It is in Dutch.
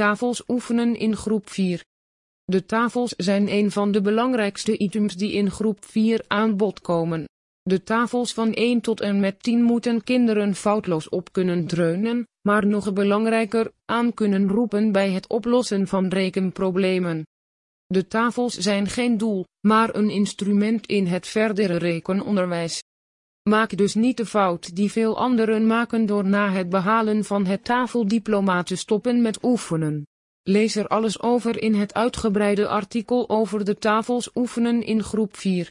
tafels oefenen in groep 4. De tafels zijn een van de belangrijkste items die in groep 4 aan bod komen. De tafels van 1 tot en met 10 moeten kinderen foutloos op kunnen dreunen, maar nog belangrijker, aan kunnen roepen bij het oplossen van rekenproblemen. De tafels zijn geen doel, maar een instrument in het verdere rekenonderwijs. Maak dus niet de fout die veel anderen maken door na het behalen van het tafeldiploma te stoppen met oefenen. Lees er alles over in het uitgebreide artikel over de tafels oefenen in groep 4.